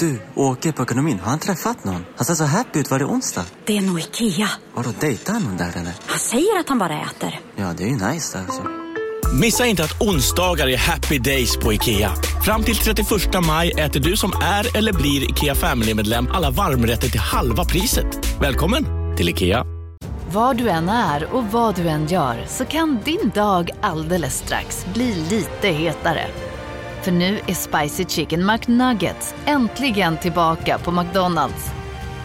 Du, åker på ekonomin. Har han träffat någon? Han ser så happy ut. Var det onsdag? Det är nog Ikea. Har du dejtar han någon där eller? Han säger att han bara äter. Ja, det är ju nice alltså. Missa inte att onsdagar är happy days på IKEA. Fram till 31 maj äter du som är eller blir IKEA Family-medlem alla varmrätter till halva priset. Välkommen till IKEA. Var du än är och vad du än gör så kan din dag alldeles strax bli lite hetare. För nu är Spicy Chicken McNuggets äntligen tillbaka på McDonalds.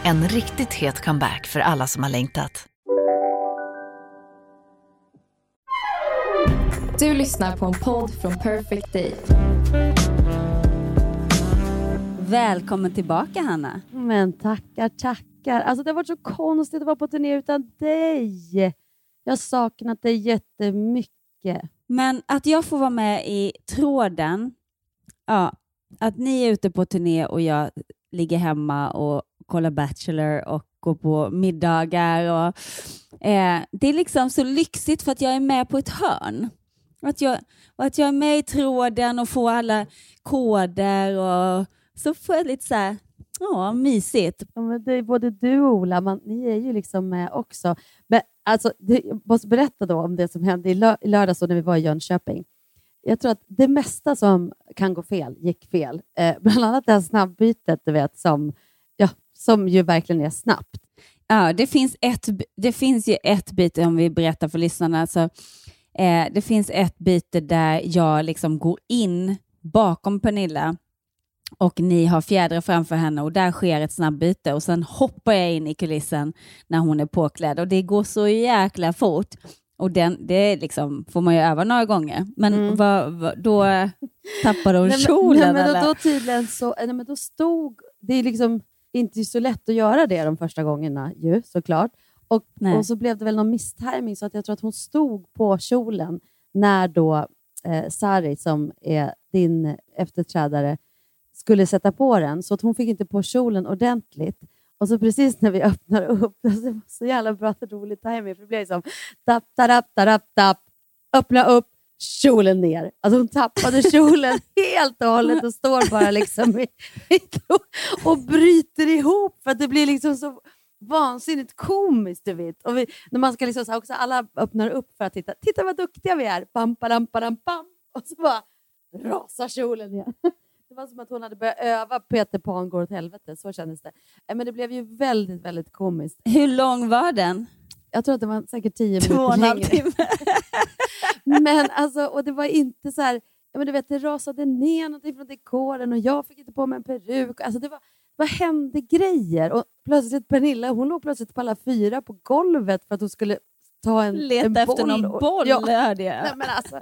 En riktigt het comeback för alla som har längtat. Du lyssnar på en podd från Perfect Day. Välkommen tillbaka Hanna. Men tackar, tackar. Alltså det har varit så konstigt att vara på turné utan dig. Jag har saknat dig jättemycket. Men att jag får vara med i tråden, ja, att ni är ute på turné och jag ligger hemma och kollar Bachelor och går på middagar. Och, eh, det är liksom så lyxigt för att jag är med på ett hörn. Att jag, och att jag är med i tråden och får alla koder och så får jag lite så här, ja, mysigt. Ja, men det är både du och Ola, man, ni är ju liksom med också. Men alltså, det, jag måste berätta då om det som hände i, lö, i lördags när vi var i Jönköping. Jag tror att det mesta som kan gå fel gick fel. Eh, bland annat det här snabbbytet, du vet, som, ja, som ju verkligen är snabbt. Ja, det finns, ett, det finns ju ett byte om vi berättar för lyssnarna. Alltså, eh, det finns ett byte där jag liksom går in bakom Pernilla och ni har fjädrar framför henne och där sker ett snabbbyte och sen hoppar jag in i kulissen när hon är påklädd och det går så jäkla fort. Och den, det liksom, får man ju öva några gånger. Men Mm. vad, vad, då tappade hon kjolen nej, men eller? då, tydligen så, nej, men då stod, det är liksom inte så lätt att göra det de första gångerna ju såklart. Och, Nej. och så blev det väl någon misstiming så att jag tror att hon stod på kjolen när då eh, Sari, som är din efterträdare, skulle sätta på den. Så att hon fick inte på kjolen ordentligt. Och så precis när vi öppnar upp, alltså det var så jävla bra, rolig timing, för det blev som tapp, tapp, tapp, tapp, öppna upp, kjolen ner. Alltså hon tappade kjolen helt och hållet och står bara liksom i, i, och bryter ihop för att det blir liksom så vansinnigt komiskt. Du vet. Och vi, när man ska liksom så också, alla öppnar upp för att titta. Titta vad duktiga vi är! Bam, badam, badam, bam. Och så bara rasar kjolen ner. Det var som att hon hade börjat öva Peter Pan går åt helvete. Så kändes det. Eh, Men det blev ju väldigt, väldigt komiskt. Hur lång var den? Jag tror att det var säkert tio Två och minuter en halv längre. timme. Men alltså, och det var inte så här, ja, men du vet, det rasade ner någonting från dekoren och jag fick inte på mig en peruk. Alltså det var, vad hände grejer? Och plötsligt Pernilla, hon låg plötsligt på alla fyra på golvet för att hon skulle ta en, Leta en efter boll. någon och- boll, Ja, hörde jag. nej, men alltså,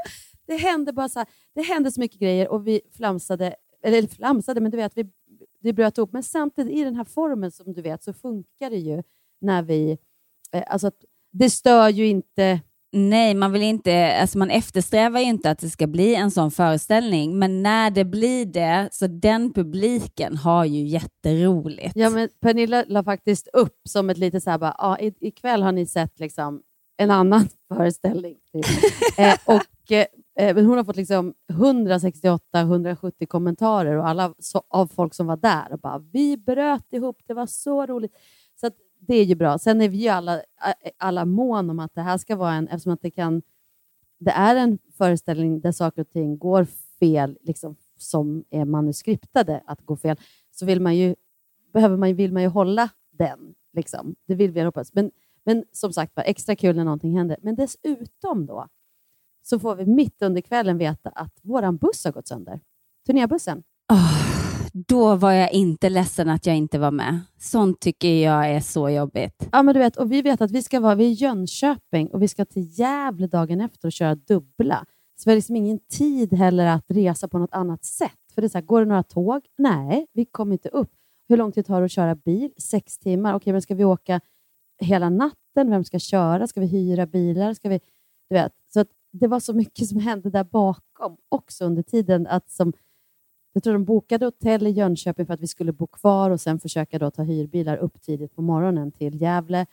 det hände bara så här, det hände så mycket grejer och vi flamsade, eller flamsade, men du vet, vi, vi bröt ihop. Men samtidigt i den här formen som du vet så funkar det ju när vi, eh, alltså det stör ju inte Nej, man vill inte, alltså man eftersträvar ju inte att det ska bli en sån föreställning, men när det blir det, så den publiken har ju jätteroligt. Ja, men Pernilla la faktiskt upp som ett litet så här, bara, ah, i- ikväll har ni sett liksom en annan föreställning. Typ. eh, och, eh, Eh, men hon har fått liksom 168-170 kommentarer och alla så, av folk som var där och bara vi bröt ihop, det var så roligt. Så att, det är ju bra. Sen är vi ju alla, alla mån om att det här ska vara en, eftersom att det kan, det är en föreställning där saker och ting går fel, liksom, som är manuskriptade att gå fel, så vill man ju behöver man, vill man ju hålla den. Liksom. Det vill vi hoppas. Men, men som sagt var, extra kul när någonting händer. Men dessutom då, så får vi mitt under kvällen veta att vår buss har gått sönder. Turnébussen. Åh, då var jag inte ledsen att jag inte var med. Sånt tycker jag är så jobbigt. Ja, men du vet, och vi vet att vi ska vara vi är i Jönköping och vi ska till Gävle dagen efter och köra dubbla. Så vi har liksom ingen tid heller att resa på något annat sätt. För det är så här, går det några tåg? Nej, vi kommer inte upp. Hur lång tid tar det att köra bil? Sex timmar. Okej, men ska vi åka hela natten? Vem ska köra? Ska vi hyra bilar? Ska vi, du vet, det var så mycket som hände där bakom också under tiden. Att som, jag tror de bokade hotell i Jönköping för att vi skulle bo kvar och sen försöka då ta hyrbilar upp tidigt på morgonen till Gävle.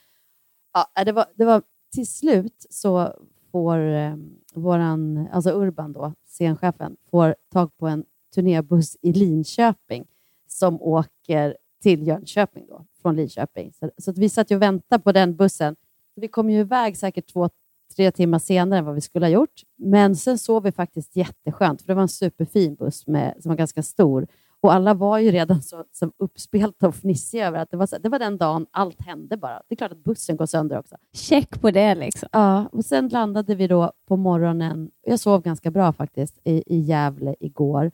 Ja, äh, det, var, det var till slut så får eh, våran, alltså Urban då, scenchefen, får tag på en turnébuss i Linköping som åker till Jönköping då, från Linköping. Så, så att vi satt ju och väntade på den bussen. Vi kom ju iväg säkert två, tre timmar senare än vad vi skulle ha gjort. Men sen sov vi faktiskt jätteskönt, för det var en superfin buss med, som var ganska stor. Och alla var ju redan så, så uppspelta och fnissiga över att det var, så, det var den dagen allt hände bara. Det är klart att bussen går sönder också. Check på det liksom. Ja, och sen landade vi då på morgonen. Jag sov ganska bra faktiskt i, i Gävle igår.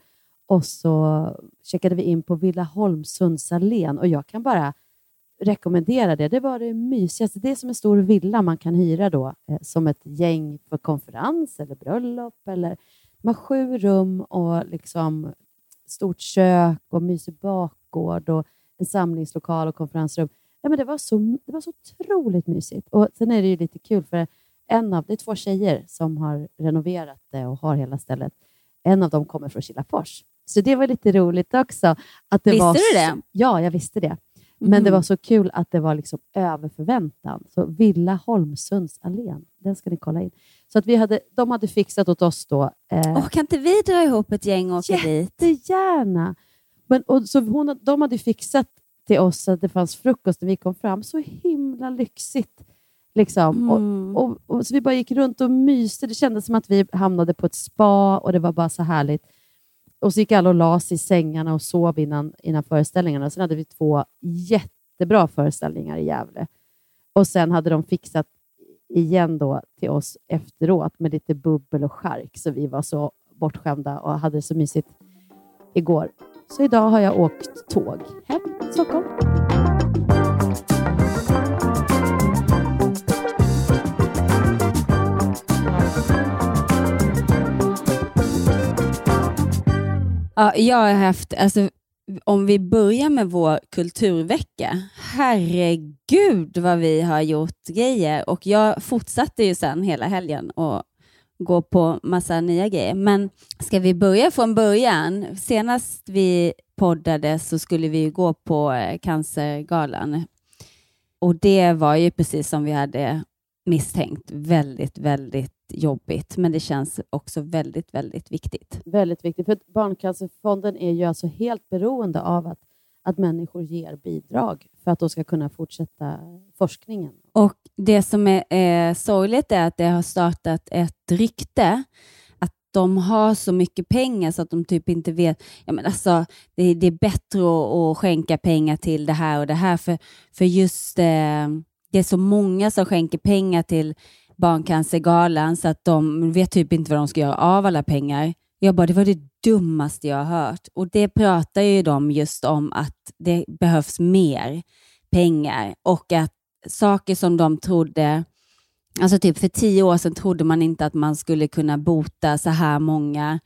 Och så checkade vi in på Villaholmssundsallén och jag kan bara rekommendera det. Det var det mysigaste. Det är som en stor villa man kan hyra då eh, som ett gäng för konferens eller bröllop. Eller, de har sju rum och liksom stort kök och mysig bakgård och en samlingslokal och konferensrum. Ja, men det, var så, det var så otroligt mysigt. Och Sen är det ju lite kul för en av, det är två tjejer som har renoverat det och har hela stället. En av dem kommer från Kilafors. Så det var lite roligt också. Att det Visste var du det? Ja, jag visste det. Men Mhm. det var så kul att det var liksom över förväntan. Så Villa Holmsundsallén, den ska ni kolla in. Så att vi hade, de hade fixat åt oss då. Eh, Och kan inte vi dra ihop ett gäng och åka dit? Jättegärna! Men, och, så hon, de hade fixat till oss så att det fanns frukost när vi kom fram. Så himla lyxigt. Liksom. Mm. Och, och, och, så vi bara gick runt och myste. Det kändes som att vi hamnade på ett spa och det var bara så härligt. Och så gick alla och la sig i sängarna och sov innan, innan föreställningarna. Sen hade vi två jättebra föreställningar i Gävle. Och sen hade de fixat igen då till oss efteråt med lite bubbel och chark. Så vi var så bortskämda och hade det så mysigt igår. Så idag har jag åkt tåg hem till Stockholm. Ja, jag har haft, alltså, om vi börjar med vår kulturvecka, herregud vad vi har gjort grejer och jag fortsatte ju sen hela helgen och gå på massa nya grejer. Men ska vi börja från början? Senast vi poddade så skulle vi gå på eh, Cancergalan och det var ju precis som vi hade misstänkt väldigt, väldigt jobbigt, men det känns också väldigt, väldigt viktigt. Väldigt viktigt. För Barncancerfonden är ju alltså helt beroende av att, att människor ger bidrag för att de ska kunna fortsätta forskningen. Och Det som är eh, sorgligt är att det har startat ett rykte att de har så mycket pengar så att de typ inte vet. Ja, men alltså, det, det är bättre att, att skänka pengar till det här och det här för, för just eh, det är så många som skänker pengar till Barncancergalan så att de vet typ inte vad de ska göra av alla pengar. Jag bara, det var det dummaste jag har hört. Och det pratar ju de just om att det behövs mer pengar och att saker som de trodde, alltså typ för tio år sedan trodde man inte att man skulle kunna bota så här många.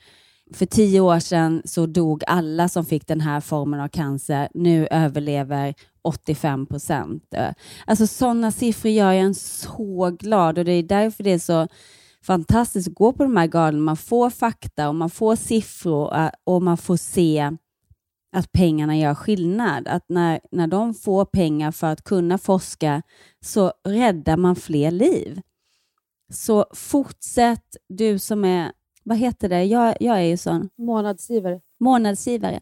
För tio år sedan så dog alla som fick den här formen av cancer. Nu överlever 85 procent. Alltså sådana siffror gör en så glad och det är därför det är så fantastiskt att gå på de här galorna. Man får fakta och man får siffror eh, och man får se att pengarna gör skillnad. Att när, när de får pengar för att kunna forska så räddar man fler liv. Så fortsätt, du som är, vad heter det, jag, jag är ju sån Månadsgivare. månadsgivare.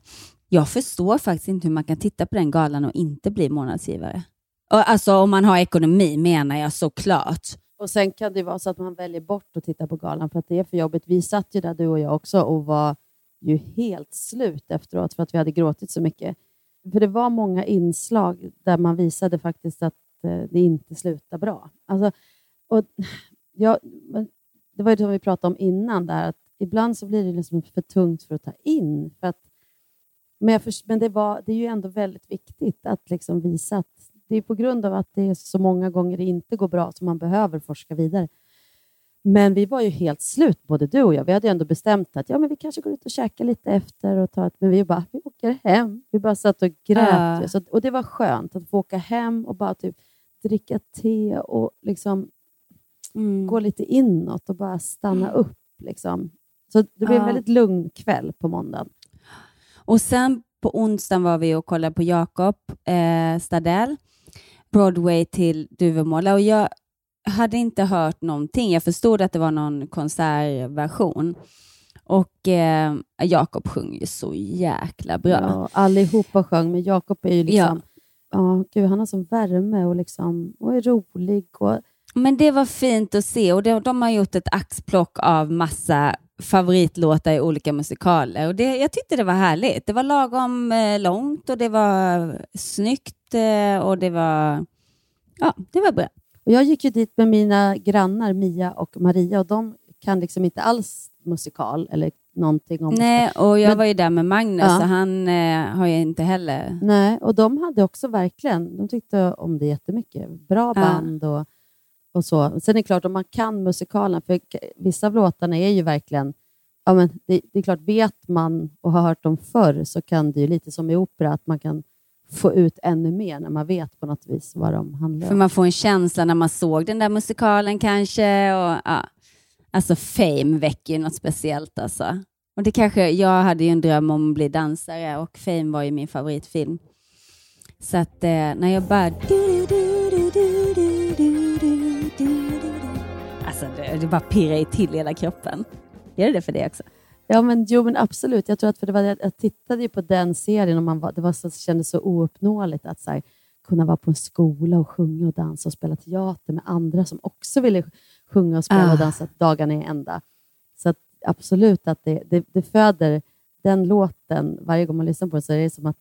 Jag förstår faktiskt inte hur man kan titta på den galan och inte bli månadsgivare. Och Alltså om man har ekonomi menar jag såklart. Och Sen kan det vara så att man väljer bort att titta på galan för att det är för jobbigt. Vi satt ju där, du och jag också, och var ju helt slut efteråt för att vi hade gråtit så mycket. För det var många inslag där man visade faktiskt att eh, det inte slutar bra. Alltså, och, ja, men det var ju det som vi pratade om innan, där, att ibland så blir det liksom för tungt för att ta in. För att, men jag förs- men det, var, det är ju ändå väldigt viktigt att liksom visa att det är på grund av att det är så många gånger det inte går bra som man behöver forska vidare. Men vi var ju helt slut, både du och jag. Vi hade ju ändå bestämt att ja, men vi kanske går ut och käkar lite efter. Och tar ett, men vi bara, vi åker hem. Vi bara satt och grät. Att- och det var skönt att få åka hem och bara typ dricka te och liksom Mm. gå lite inåt och bara stanna upp. Liksom. Så det blev en Ja. väldigt lugn kväll på måndagen. Och sen på onsdagen var vi och kollade på Jakob eh, Stadell, Broadway till Duvemåla och jag hade inte hört någonting. Jag förstod att det var någon konsertversion Och eh, Jakob sjunger ju så jäkla bra. Ja, allihopa sjöng, men Jakob är ju liksom... Ja. gud, han har sån värme och, liksom, och är rolig. Och, Men det var fint att se och de, de har gjort ett axplock av massa favoritlåtar i olika musikaler. Och det, jag tyckte det var härligt. Det var lagom eh, långt och det var snyggt eh, och det var, ja, det var bra. och jag gick ju dit med mina grannar Mia och Maria och de kan liksom inte alls musikal eller någonting om Nej, och jag Men- var ju där med Magnus Ja. och han eh, har ju inte heller... Nej, och de hade också verkligen, de tyckte om det jättemycket. Bra Ja. band och, och så. Sen är det klart, om man kan musikalen, för vissa av låtarna är ju verkligen, ja men det, det är klart, vet man och har hört dem förr så kan det ju lite som i opera, att man kan få ut ännu mer när man vet på något vis vad de handlar För om. man får en känsla när man såg den där musikalen kanske. Och, ja. Alltså Fame väcker ju något speciellt alltså. Och det kanske, jag hade ju en dröm om att bli dansare och Fame var ju min favoritfilm. Så att eh, när jag bara... Alltså det, det bara pirrar ju till i hela kroppen. Gör det det för dig också? Ja, men, jo, men absolut. Jag tror att för det var, jag, tittade ju på den serien och man var, det var så, kändes så ouppnåeligt att så här, kunna vara på en skola och sjunga och dansa och spela teater med andra som också ville sjunga och spela Ah. och dansa dagarna i ända. Så att, absolut att det, det, det föder den låten, varje gång man lyssnar på den så är det som att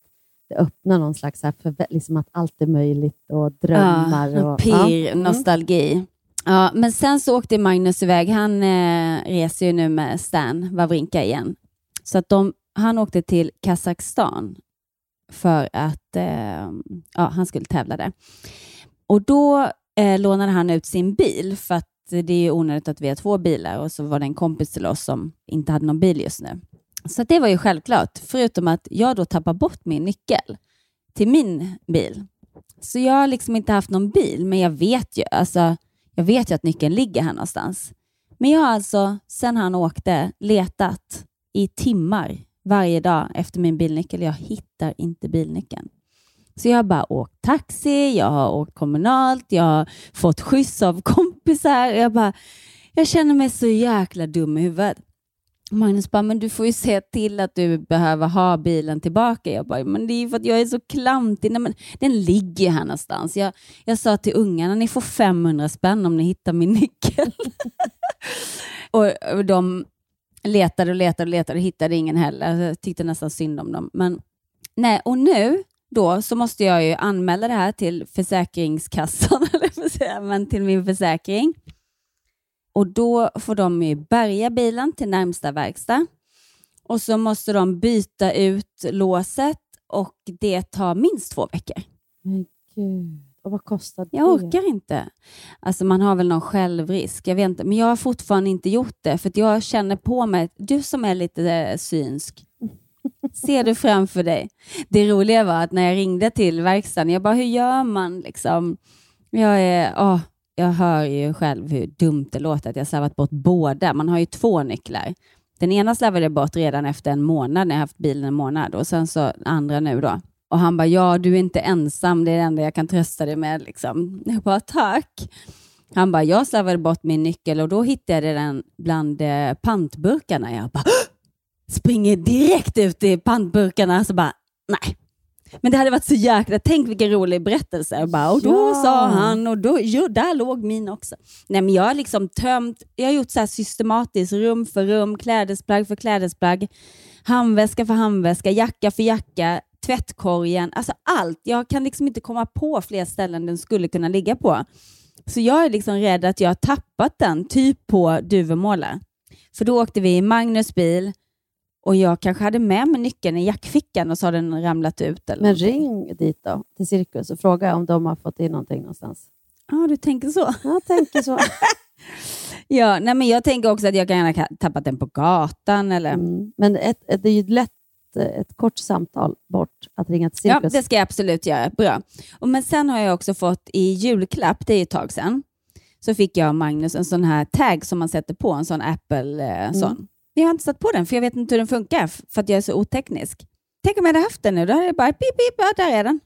det öppnar någon slags här förvä- liksom att allt är möjligt och drömmar. Ja, och, pirr, ja. Mm. Ja, men sen så åkte Magnus iväg. Han eh, reser ju nu med Stan Wawrinka igen. Så att de, han åkte till Kazakstan för att eh, ja, han skulle tävla där. Och då eh, lånade han ut sin bil för att det är ju onödigt att vi har två bilar och så var det en kompis till oss som inte hade någon bil just nu. Så att det var ju självklart, förutom att jag då tappar bort min nyckel till min bil. Så jag har liksom inte haft någon bil, men jag vet ju, alltså, jag vet ju att nyckeln ligger här någonstans. Men jag har alltså, sen han åkte, letat i timmar varje dag efter min bilnyckel. Jag hittar inte bilnyckeln. Så jag har bara åkt taxi, jag har åkt kommunalt, jag har fått skjuts av kompisar. Jag, bara, jag känner mig så jäkla dum i huvudet. Magnus bara, men du får ju se till att du behöver ha bilen tillbaka. Jag bara, men det är ju för att jag är så klantig. Nej, men den ligger ju här någonstans. Jag, jag sa till ungarna, ni får 500 spänn om ni hittar min nyckel. och, och de letade och letade och letade och hittade ingen heller. Jag tyckte nästan synd om dem. Men, nej, och nu då så måste jag ju anmäla det här till Försäkringskassan, eller men till min försäkring. Och då får de ju bärga bilen till närmsta verkstad. Och så måste de byta ut låset och det tar minst två veckor. Men gud, och vad kostar det? Jag orkar inte. Alltså man har väl någon självrisk, jag vet inte. Men jag har fortfarande inte gjort det för jag känner på mig, du som är lite eh, synsk, ser du framför dig? Det roliga var att när jag ringde till verkstaden, jag bara, hur gör man liksom? Jag är, åh, jag hör ju själv hur dumt det låter att jag slarvat bort båda. Man har ju två nycklar. Den ena slarvade jag bort redan efter en månad när jag haft bilen en månad och sen så andra nu då. Och han bara, ja du är inte ensam, det är det enda jag kan trösta dig med. Liksom. Jag bara, tack. Han bara, jag slarvade bort min nyckel och då hittade jag den bland eh, pantburkarna. Jag bara, springer direkt ut i pantburkarna så bara, nej. Men det hade varit så jäkla, tänk vilken rolig berättelse. Bara, och då Ja. sa han och då, jo, där låg min också. Nej, men jag har liksom tömt, jag har gjort så systematiskt, rum för rum, klädesplagg för klädesplagg, handväska för handväska, jacka för jacka, tvättkorgen, alltså allt. Jag kan liksom inte komma på fler ställen den skulle kunna ligga på. Så jag är liksom rädd att jag har tappat den, typ på Duvemåla. För då åkte vi i Magnus bil och jag kanske hade med mig nyckeln i jackfickan och så har den ramlat ut. Eller Men någonting. ring dit då, till Cirkus och fråga om de har fått in någonting någonstans. Ja, du tänker så. Jag tänker så. Ja, nej, men jag tänker också att jag kan ha tappat den på gatan. Eller... Mm. Men ett, ett, det är ju lätt ett kort samtal bort att ringa till Ja, Cirkus. det ska jag absolut göra. Bra. Och men sen har jag också fått i julklapp, det är ett tag sedan, så fick jag av Magnus en sån här tag som man sätter på, en sån Apple eh, sån. Jag har inte satt på den för jag vet inte hur den funkar för att jag är så oteknisk. Tänk om jag hade haft den nu, då hade jag bara pip, pip, ja, där är den.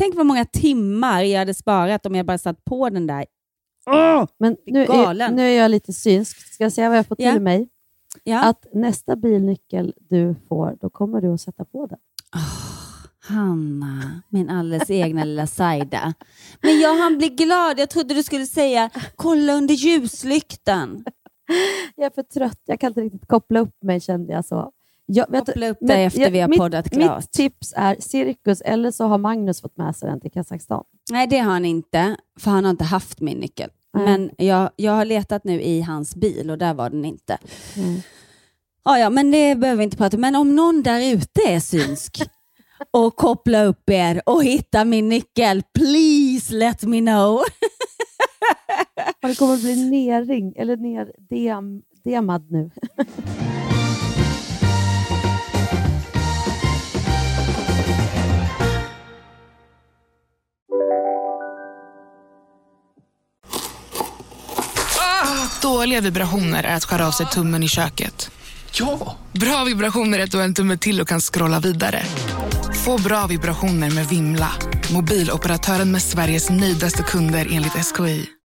Tänk vad många timmar jag hade sparat om jag bara satt på den där. Åh! Men nu är, nu är jag lite synsk. Ska jag säga vad jag fått Ja. till mig? Ja. att nästa bilnyckel du får, då kommer du att sätta på den. Hanna, min alldeles egna lilla Saida. Men jag han blir glad. Jag trodde du skulle säga kolla under ljuslyktan. Jag är för trött, jag kan inte riktigt koppla upp mig kände jag så. Jag, vet- Koppla upp dig efter jag- vi har mitt, poddat klart. Mitt tips är cirkus, eller så har Magnus fått med sig den till Kazakstan. Nej, det har han inte, för han har inte haft min nyckel. Nej. Men jag, jag har letat nu i hans bil och där var den inte. Mm. Ja, ja, men det behöver vi inte prata om. Men om någon där ute är synsk och koppla upp er och hitta min nyckel, please let me know. Och det kommer att bli nerring, eller ner dem, demad nu. Dåliga vibrationer är att skära av sig tummen i köket. Ja! Bra vibrationer är att du har en tumme till och kan scrolla vidare. Få bra vibrationer med Vimla. Mobiloperatören med Sveriges nöjdaste kunder enligt SKI.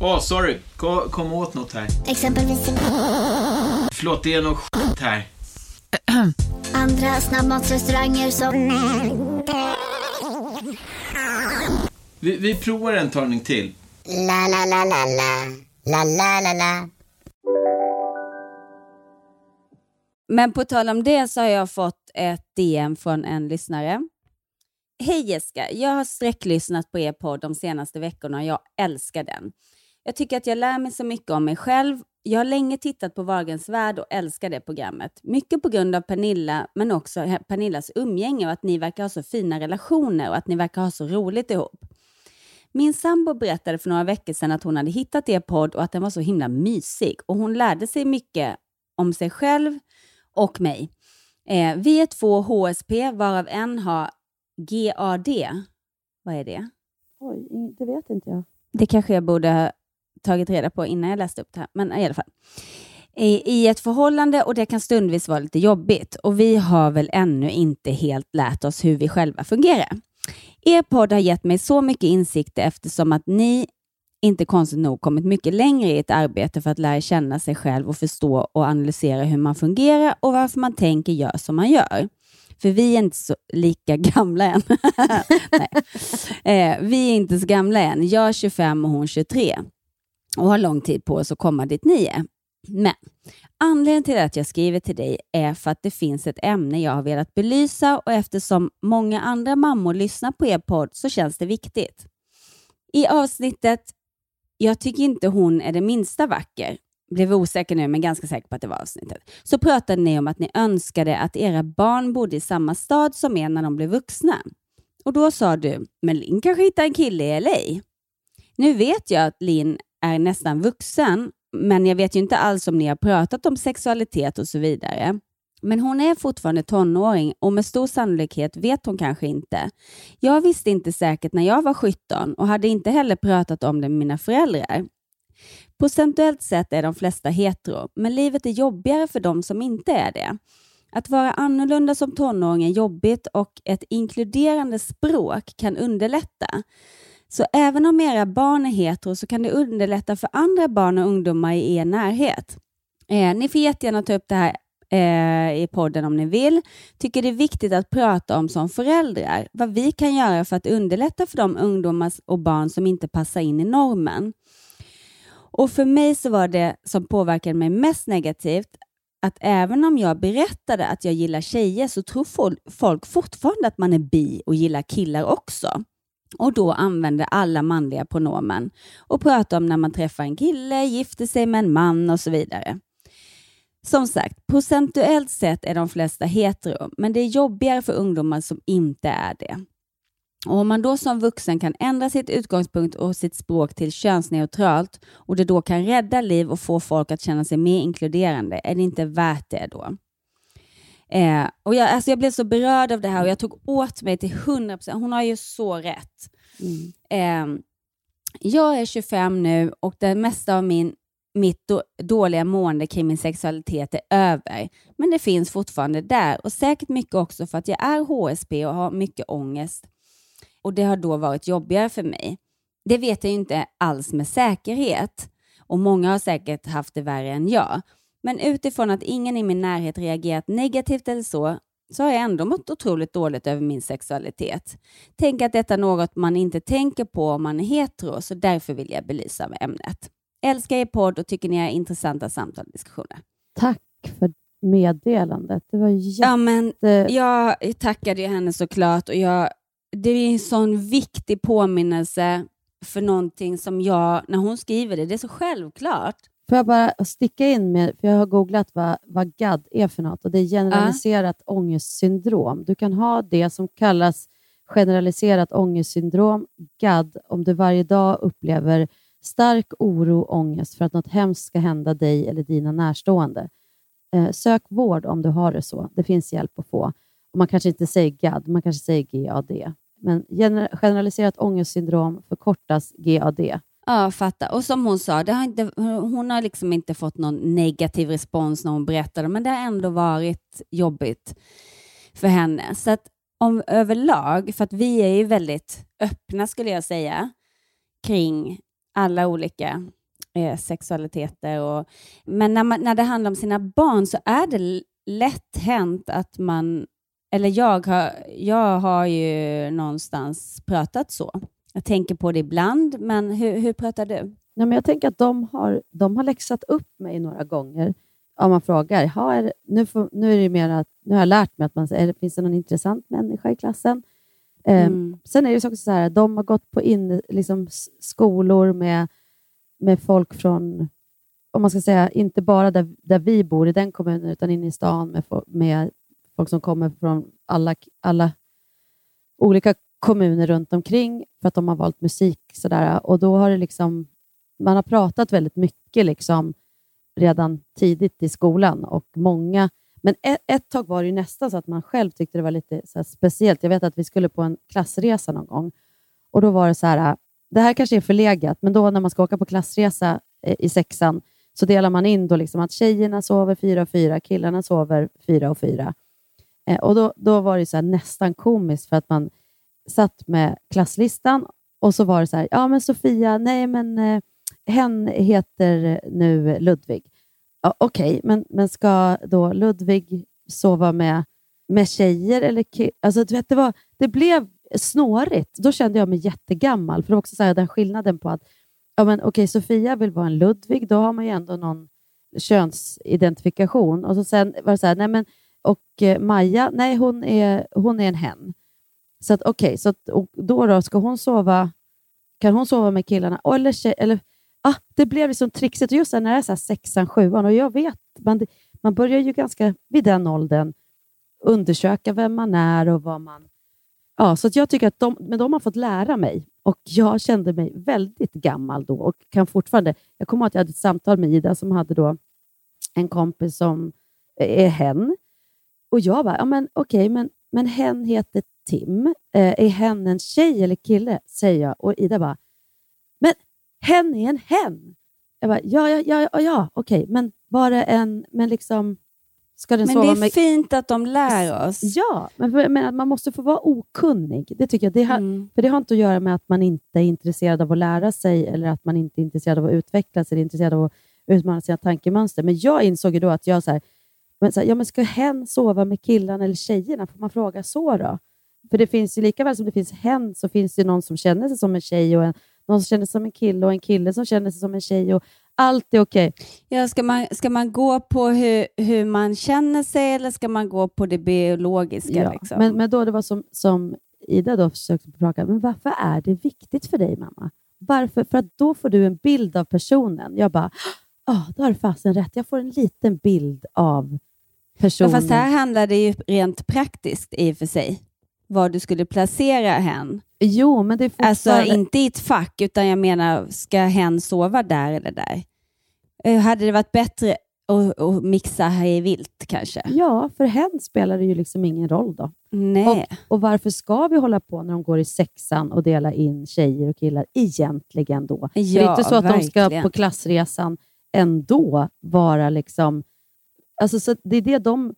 Åh, sorry. Kom, kom åt något här. Exempelvis... Förlåt, det är något skit här. Andra snabbmatsrestauranger som... Vi, vi provar en talning till. La, la, la, la, la. La, la, la, la. Men på tal om det så har jag fått ett DM från en lyssnare. Hej Jessica, jag har sträcklyssnat på er podd de senaste veckorna och jag älskar den. Jag tycker att jag lär mig så mycket om mig själv. Jag har länge tittat på Wahlgrens värld och älskar det programmet. Mycket på grund av Pernilla, men också Pernillas umgänge och att ni verkar ha så fina relationer och att ni verkar ha så roligt ihop. Min sambo berättade för några veckor sedan att hon hade hittat er podd och att den var så himla mysig och hon lärde sig mycket om sig själv och mig. Eh, vi är två HSP varav en har GAD. Vad är det? Oj, det vet inte jag. Det kanske jag borde ha tagit reda på innan jag läste upp det här, men i alla fall. I, I ett förhållande och det kan stundvis vara lite jobbigt och vi har väl ännu inte helt lärt oss hur vi själva fungerar. Er podd har gett mig så mycket insikter eftersom att ni inte konstigt nog kommit mycket längre i ett arbete för att lära känna sig själv och förstå och analysera hur man fungerar och varför man tänker gör som man gör. För vi är inte så lika gamla än. Nej. Eh, vi är inte så gamla än. Jag är 25 och hon 23 och har lång tid på oss att komma dit ni är. Men anledningen till att jag skriver till dig är för att det finns ett ämne jag har velat belysa och eftersom många andra mammor lyssnar på er podd så känns det viktigt. I avsnittet Jag tycker inte hon är det minsta vacker, blev osäker nu men ganska säker på att det var avsnittet, så pratade ni om att ni önskade att era barn bodde i samma stad som er när de blev vuxna. Och då sa du, men Linn kanske hittar en kille i LA. Nu vet jag att Linn är nästan vuxen, men jag vet ju inte alls om ni har pratat om sexualitet och så vidare. Men hon är fortfarande tonåring och med stor sannolikhet vet hon kanske inte. Jag visste inte säkert när jag var 17 och hade inte heller pratat om det med mina föräldrar. Procentuellt sett är de flesta hetero, men livet är jobbigare för de som inte är det. Att vara annorlunda som tonåring är jobbigt och ett inkluderande språk kan underlätta. Så även om era barn är hetero så kan det underlätta för andra barn och ungdomar i er närhet. Eh, ni får jättegärna ta upp det här eh, i podden om ni vill. Tycker det är viktigt att prata om som föräldrar, vad vi kan göra för att underlätta för de ungdomar och barn som inte passar in i normen. Och för mig så var det som påverkade mig mest negativt att även om jag berättade att jag gillar tjejer så tror folk fortfarande att man är bi och gillar killar också. Och då använder alla manliga pronomen och pratar om när man träffar en kille, gifter sig med en man och så vidare. Som sagt, procentuellt sett är de flesta hetero, men det är jobbigare för ungdomar som inte är det. Och Om man då som vuxen kan ändra sitt utgångspunkt och sitt språk till könsneutralt och det då kan rädda liv och få folk att känna sig mer inkluderande, är det inte värt det då? Eh, och jag, alltså jag blev så berörd av det här och jag tog åt mig till 100%. Hon har ju så rätt. Eh, jag är 25 nu och det mesta av min, mitt då, dåliga mående kring min sexualitet är över. Men det finns fortfarande där och säkert mycket också för att jag är HSP och har mycket ångest. Och det har då varit jobbigare för mig. Det vet jag inte alls med säkerhet och många har säkert haft det värre än jag. Men utifrån att ingen i min närhet reagerat negativt eller så, så har jag ändå mått otroligt dåligt över min sexualitet. Tänk att detta är något man inte tänker på om man är hetero, så därför vill jag belysa med ämnet. Älskar er podd och tycker ni har intressanta samtal och diskussioner. Tack för meddelandet. Det var jätte... Ja, men jag tackade ju henne såklart och jag, det är en sån viktig påminnelse för någonting som jag, när hon skriver det, det är så självklart. Får jag bara sticka in med, för jag har googlat vad, vad GAD är för något och det är generaliserat ja. ångestsyndrom. Du kan ha det som kallas generaliserat ångestsyndrom, GAD, om du varje dag upplever stark oro och ångest för att något hemskt ska hända dig eller dina närstående. Eh, sök vård om du har det så. Det finns hjälp att få. Och man kanske inte säger GAD, man kanske säger GAD. Men generaliserat ångestsyndrom förkortas GAD. Ja, fatta. Och som hon sa, det har inte, hon har liksom inte fått någon negativ respons när hon berättade, men det har ändå varit jobbigt för henne. Så att om överlag, för att vi är ju väldigt öppna skulle jag säga, kring alla olika eh, sexualiteter. Och, men när, man, när det handlar om sina barn så är det lätt hänt att man, eller jag har, jag har ju någonstans pratat så. Jag tänker på det ibland, men hur, hur pratar du? Nej, men jag tänker att de har, de har läxat upp mig några gånger. Om man frågar, ha, är, nu, får, nu, är det mer att, nu har jag lärt mig att man säger, finns det någon intressant människa i klassen? Ehm, mm. Eh, sen är det också så här, de har gått på in, liksom, skolor med, med folk från, om man ska säga, inte bara där, där vi bor i den kommunen, utan inne i stan med, med folk som kommer från alla, alla olika kommuner runt omkring för att de har valt musik. Sådär. Och då har det liksom, man har pratat väldigt mycket liksom, redan tidigt i skolan och många men ett, ett tag var det nästan så att man själv tyckte det var lite så speciellt. Jag vet att vi skulle på en klassresa någon gång och då var det så här, det här kanske är förlegat, men då när man ska åka på klassresa eh, i sexan så delar man in då liksom att tjejerna sover fyra och fyra, killarna sover fyra och fyra. Eh, och då, då var det så nästan komiskt för att man satt med klasslistan och så var det så här, ja men Sofia, nej men eh, hen heter nu Ludvig. Ja, Okej, okay, men, men ska då Ludvig sova med, med tjejer eller alltså, du vet, det, var, det blev snårigt. Då kände jag mig jättegammal, för det var också så här, den skillnaden på att ja, men, okay, Sofia vill vara en Ludvig, då har man ju ändå någon könsidentifikation. Och så sen var det så här, nej men, och eh, Maja, nej hon är, hon är en hen. Så att okej, okay, så att, och då, då ska hon sova, kan hon sova med killarna? Eller, tjej, eller ah, det blev liksom trixigt. just när det är så här sexan, sjuan och jag vet, man, man börjar ju ganska vid den åldern undersöka vem man är och vad man... Ja, så jag tycker att de, men de har fått lära mig och jag kände mig väldigt gammal då och kan fortfarande... Jag kommer ihåg att jag hade ett samtal med Ida som hade då en kompis som är hen och jag bara, ja, men okej, okay, men, men hen heter Tim. Eh, är hen en tjej eller kille? säger jag och Ida bara, men hen är en hen. Jag bara, ja, ja, ja, ja, ja okej, men var det en, men liksom, ska den men sova det är fint att de lär oss. Ja, men, men man måste få vara okunnig. Det tycker jag. Det har, mm. För det har inte att göra med att man inte är intresserad av att lära sig eller att man inte är intresserad av att utveckla sig, intresserad av att utmana sina tankemönster. Men jag insåg ju då att jag så här, men så här, ja, men ska hen sova med killarna eller tjejerna? Får man fråga så då? För det finns ju lika väl som det finns hen så finns det någon som känner sig som en tjej och en, någon som känner sig som en kille och en kille som känner sig som en tjej. Och allt är okej. Okay. Ja, ska, man, ska man gå på hur, hur man känner sig eller ska man gå på det biologiska? Ja, liksom? men, men då det var som, som Ida då försökte prata men varför är det viktigt för dig mamma? Varför? För att då får du en bild av personen. Jag bara, oh, då har du fasen rätt. Jag får en liten bild av personen. Ja, fast här handlar det ju rent praktiskt i och för sig var du skulle placera hen. Jo, men det är fortfarande... Alltså inte i ett fack, utan jag menar, ska hen sova där eller där? Eh, hade det varit bättre och, och mixa hej vilt kanske. Ja, för hen spelar det ju liksom ingen roll då. Nej. Och, och varför ska vi hålla på när de går i sexan och dela in tjejer och killar egentligen då? det är Ja, inte så att de ska verkligen. på klassresan ändå vara liksom... Alltså så det är det de...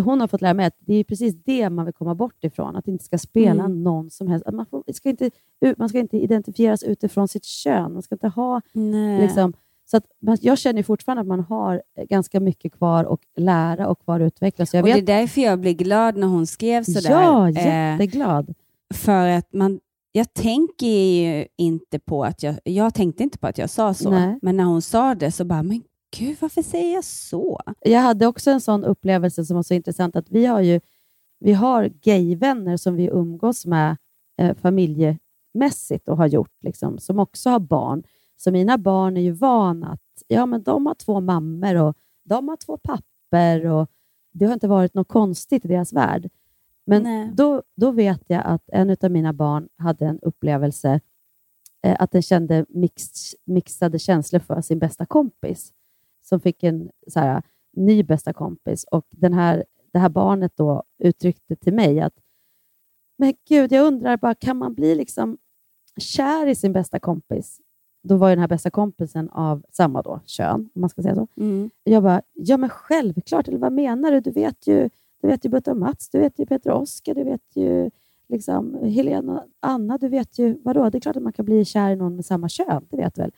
Hon har fått lära mig att det är precis det man vill komma bort ifrån. Att det inte ska spela Mm. någon som helst... Att man, får, ska inte, man ska inte identifieras utifrån sitt kön. Man ska inte ha... Nej. Liksom, så att, jag känner fortfarande att man har ganska mycket kvar att lära och kvar att utveckla. Så jag och vet, Det är därför jag blir glad när hon skrev sådär. Ja, Eh, jätteglad. för att man, jag tänker ju inte på att jag, jag tänkte inte på att jag sa så, Nej. men när hon sa det så bara, men gud varför säger jag så? Jag hade också en sån upplevelse som var så intressant att vi har ju vi har gayvänner som vi umgås med eh, familjemässigt och har gjort, liksom, som också har barn. Så mina barn är ju vana att ja, men de har två mammor och de har två papper och det har inte varit något konstigt i deras värld. Men Nej. då, då vet jag att en av mina barn hade en upplevelse eh, att den kände mix, mixade känslor för sin bästa kompis som fick en så här, ny bästa kompis. Och den här, det här barnet då uttryckte till mig att men gud, jag undrar bara, kan man bli liksom kär i sin bästa kompis? Då var ju den här bästa kompisen av samma då, kön, om man ska säga så. Mm. Jag bara, ja men självklart, eller vad menar du? Du vet ju, du vet ju Butta och Mats, du vet ju Peter och Oskar, du vet ju liksom, Helena och Anna, du vet ju, vadå? Det är klart att man kan bli kär i någon med samma kön, det vet du väl?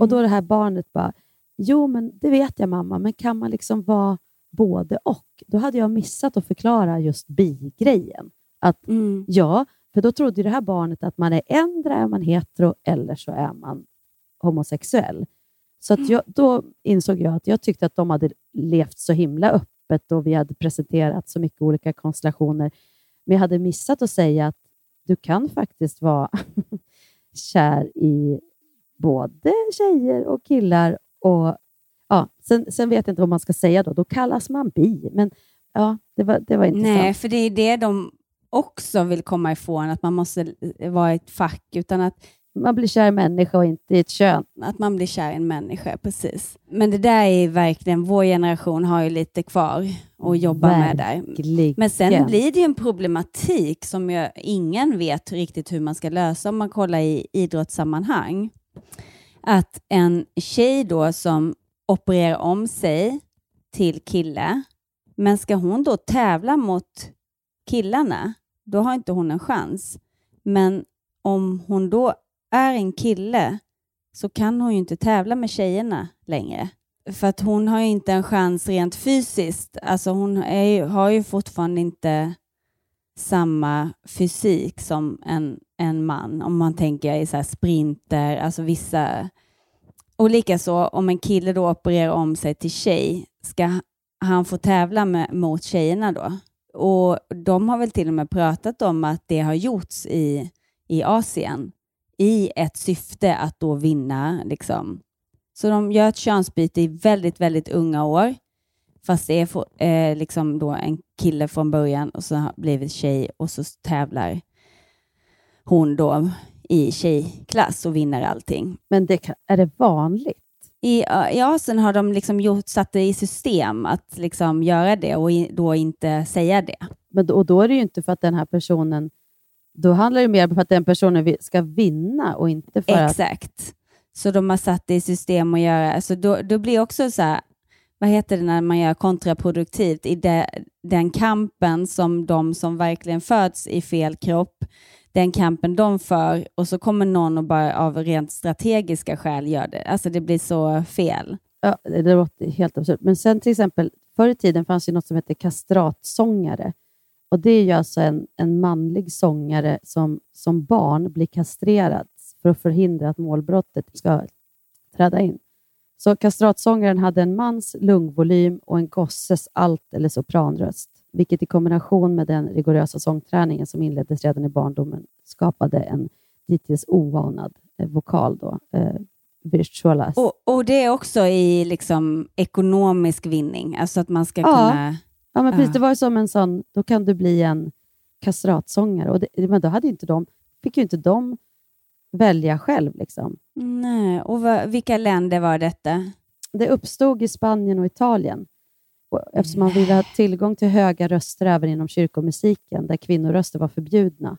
Och då det här barnet bara, jo men det vet jag mamma, men kan man liksom vara både och? Då hade jag missat att förklara just bi-grejen. Att Mm. ja, för då trodde det här barnet att man är ändra är man hetero eller så är man homosexuell. Så att jag, då insåg jag att jag tyckte att de hade levt så himla öppet och vi hade presenterat så mycket olika konstellationer. Men jag hade missat att säga att du kan faktiskt vara kär i både tjejer och killar. Och, ja, sen, sen vet jag inte vad man ska säga då. Då kallas man bi. Men ja, det var, det var intressant. Nej, för det är det de också vill komma ifrån, att man måste vara i ett fack, utan att Man blir kär i människa och inte i ett kön. att man blir kär i en människa, precis. Men det där är verkligen, vår generation har ju lite kvar att jobba med där. Verkligen. Men sen blir det ju en problematik som ingen vet riktigt hur man ska lösa om man kollar i idrottssammanhang. Att en tjej då som opererar om sig till kille, men ska hon då tävla mot killarna, då har inte hon en chans. Men om hon då är en kille så kan hon ju inte tävla med tjejerna längre. För att hon har ju inte en chans rent fysiskt. Alltså hon är ju, har ju fortfarande inte samma fysik som en, en man. Om man tänker i så här sprinter, alltså vissa... Och likaså om en kille då opererar om sig till tjej, ska han få tävla med, mot tjejerna då? Och de har väl till och med pratat om att det har gjorts i, i Asien i ett syfte att då vinna. Liksom. Så de gör ett könsbyte i väldigt, väldigt unga år. Fast det är för, eh, liksom då en kille från början och så har blivit tjej och så tävlar hon då i tjejklass och vinner allting. Men det, kan- är det vanligt? I, I Asien har de liksom gjort, satt det i system att liksom göra det och i, då inte säga det. Men och då är det ju inte för att den här personen... Då handlar det mer om att den personen ska vinna och inte för att... Exakt. Så de har satt det i system att göra, alltså då, då blir också så här, vad heter det när man gör kontraproduktivt i de, den kampen som de som verkligen föds i fel kropp, den kampen de för och så kommer någon och bara av rent strategiska skäl gör det. Alltså det blir så fel. Ja, det det låter helt absurt. Men sen till exempel, förr i tiden fanns ju något som hette kastratsångare. Och Det är ju alltså en, en manlig sångare som som barn blir kastrerad för att förhindra att målbrottet ska träda in. Så kastratsångaren hade en mans lungvolym och en gosses alt eller sopranröst, vilket i kombination med den rigorösa sångträningen som inleddes redan i barndomen skapade en dittills oanad eh, vokal. Då, eh. Och, och det är också i liksom ekonomisk vinning, alltså att man ska Ja. kunna... Ja, men precis. Ja. Det var som en sån, då kan du bli en kastratsångare. Och det, men då hade inte de, fick ju inte de välja själv. Liksom. Nej, och vilka länder var detta? Det uppstod i Spanien och Italien. Och eftersom man ville ha tillgång till höga röster även inom kyrkomusiken, där kvinnoröster var förbjudna.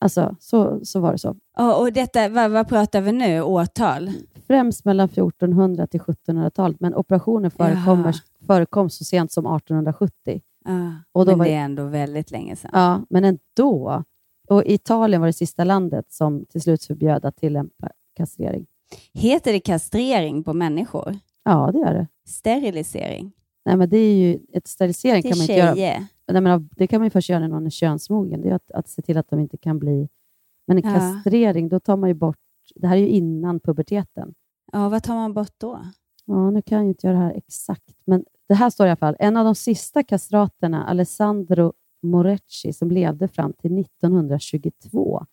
Alltså, så, så var det så. Ja, och detta, vad, vad pratar vi nu? Årtal? Främst mellan 1400 till 1700-talet, men operationer förekommer, förekom så sent som 1870. Ja, Och då men var- det är ändå väldigt länge sedan. Ja, men ändå. Och Italien var det sista landet som till slut förbjöd att tillämpa kastrering. Heter det kastrering på människor? Ja, det gör det. Sterilisering? Nej, men det är ju ett sterilisering kan man inte göra. tjejer? Nej, men det kan man ju först göra när någon är könsmogen. Det är att, att se till att de inte kan bli... Men en Ja. kastrering, då tar man ju bort... Det här är ju innan puberteten. Ja, vad tar man bort då? Ja, nu kan jag inte göra det här exakt, men det här står i alla fall. En av de sista kastraterna, Alessandro Morecci, som levde fram till 1922,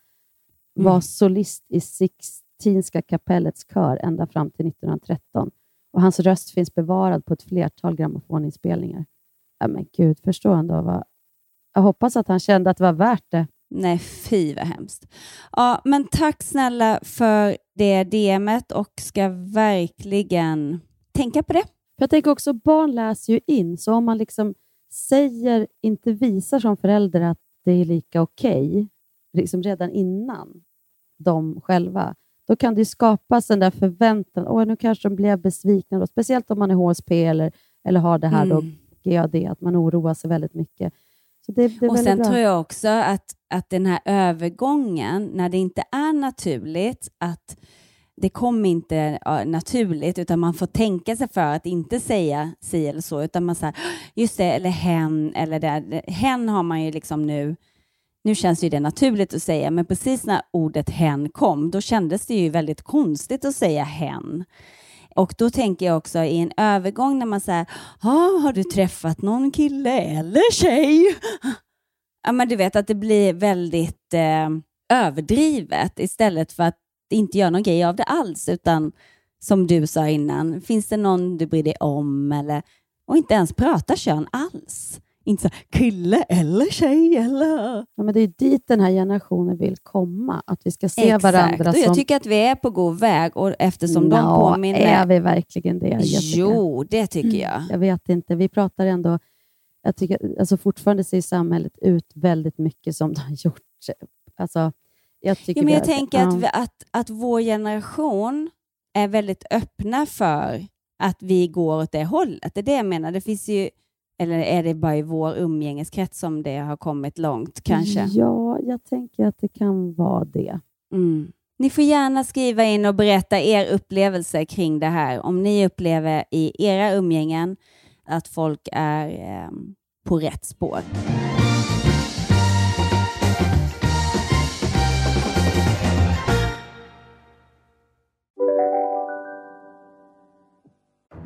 var Mm. solist i Sixtinska kapellets kör ända fram till 1913. Och Hans röst finns bevarad på ett flertal grammofoninspelningar. Ja, men gud, förstår han då vad... Jag hoppas att han kände att det var värt det. Nej, fy vad hemskt. Ja, men tack snälla för det DMet och ska verkligen tänka på det. Jag tänker också, barn läser ju in, så om man liksom säger, inte visar som förälder att det är lika okej, liksom redan innan de själva, då kan det skapas den där förväntan. Åh, nu kanske de blev besvikna. Då. Speciellt om man är HSP eller, eller har det här då, Mm. GAD, att man oroar sig väldigt mycket. Det, det Och sen bra. tror jag också att, att den här övergången, när det inte är naturligt, att det kom inte naturligt, utan man får tänka sig för att inte säga si eller så, utan man säger just det, eller hen, eller det. Hen har man ju liksom nu, nu känns ju det naturligt att säga, men precis när ordet hen kom, då kändes det ju väldigt konstigt att säga hen. Och då tänker jag också i en övergång när man säger, ah, har du träffat någon kille eller tjej? Ja, men du vet att det blir väldigt eh, överdrivet istället för att inte göra någon grej av det alls, utan som du sa innan, finns det någon du bryr dig om eller, och inte ens prata kön alls. Inte så kille eller tjej eller... Ja, men det är dit den här generationen vill komma, att vi ska se varandra och jag som... tycker att vi är på god väg och eftersom de Nå, påminner... är vi verkligen det, Jessica? Jo, det tycker jag. Jag vet inte. Vi pratar ändå... Jag tycker, alltså fortfarande ser samhället ut väldigt mycket som det har gjort. Alltså, jag Ja, men jag tänker att, vi, att, att vår generation är väldigt öppna för att vi går åt det hållet. Det är det jag menar. Det finns ju, eller är det bara i vår umgängeskrets som det har kommit långt kanske? Ja, jag tänker att det kan vara det. Mm. Ni får gärna skriva in och berätta er upplevelse kring det här. Om ni upplever i era umgängen att folk är eh, på rätt spår.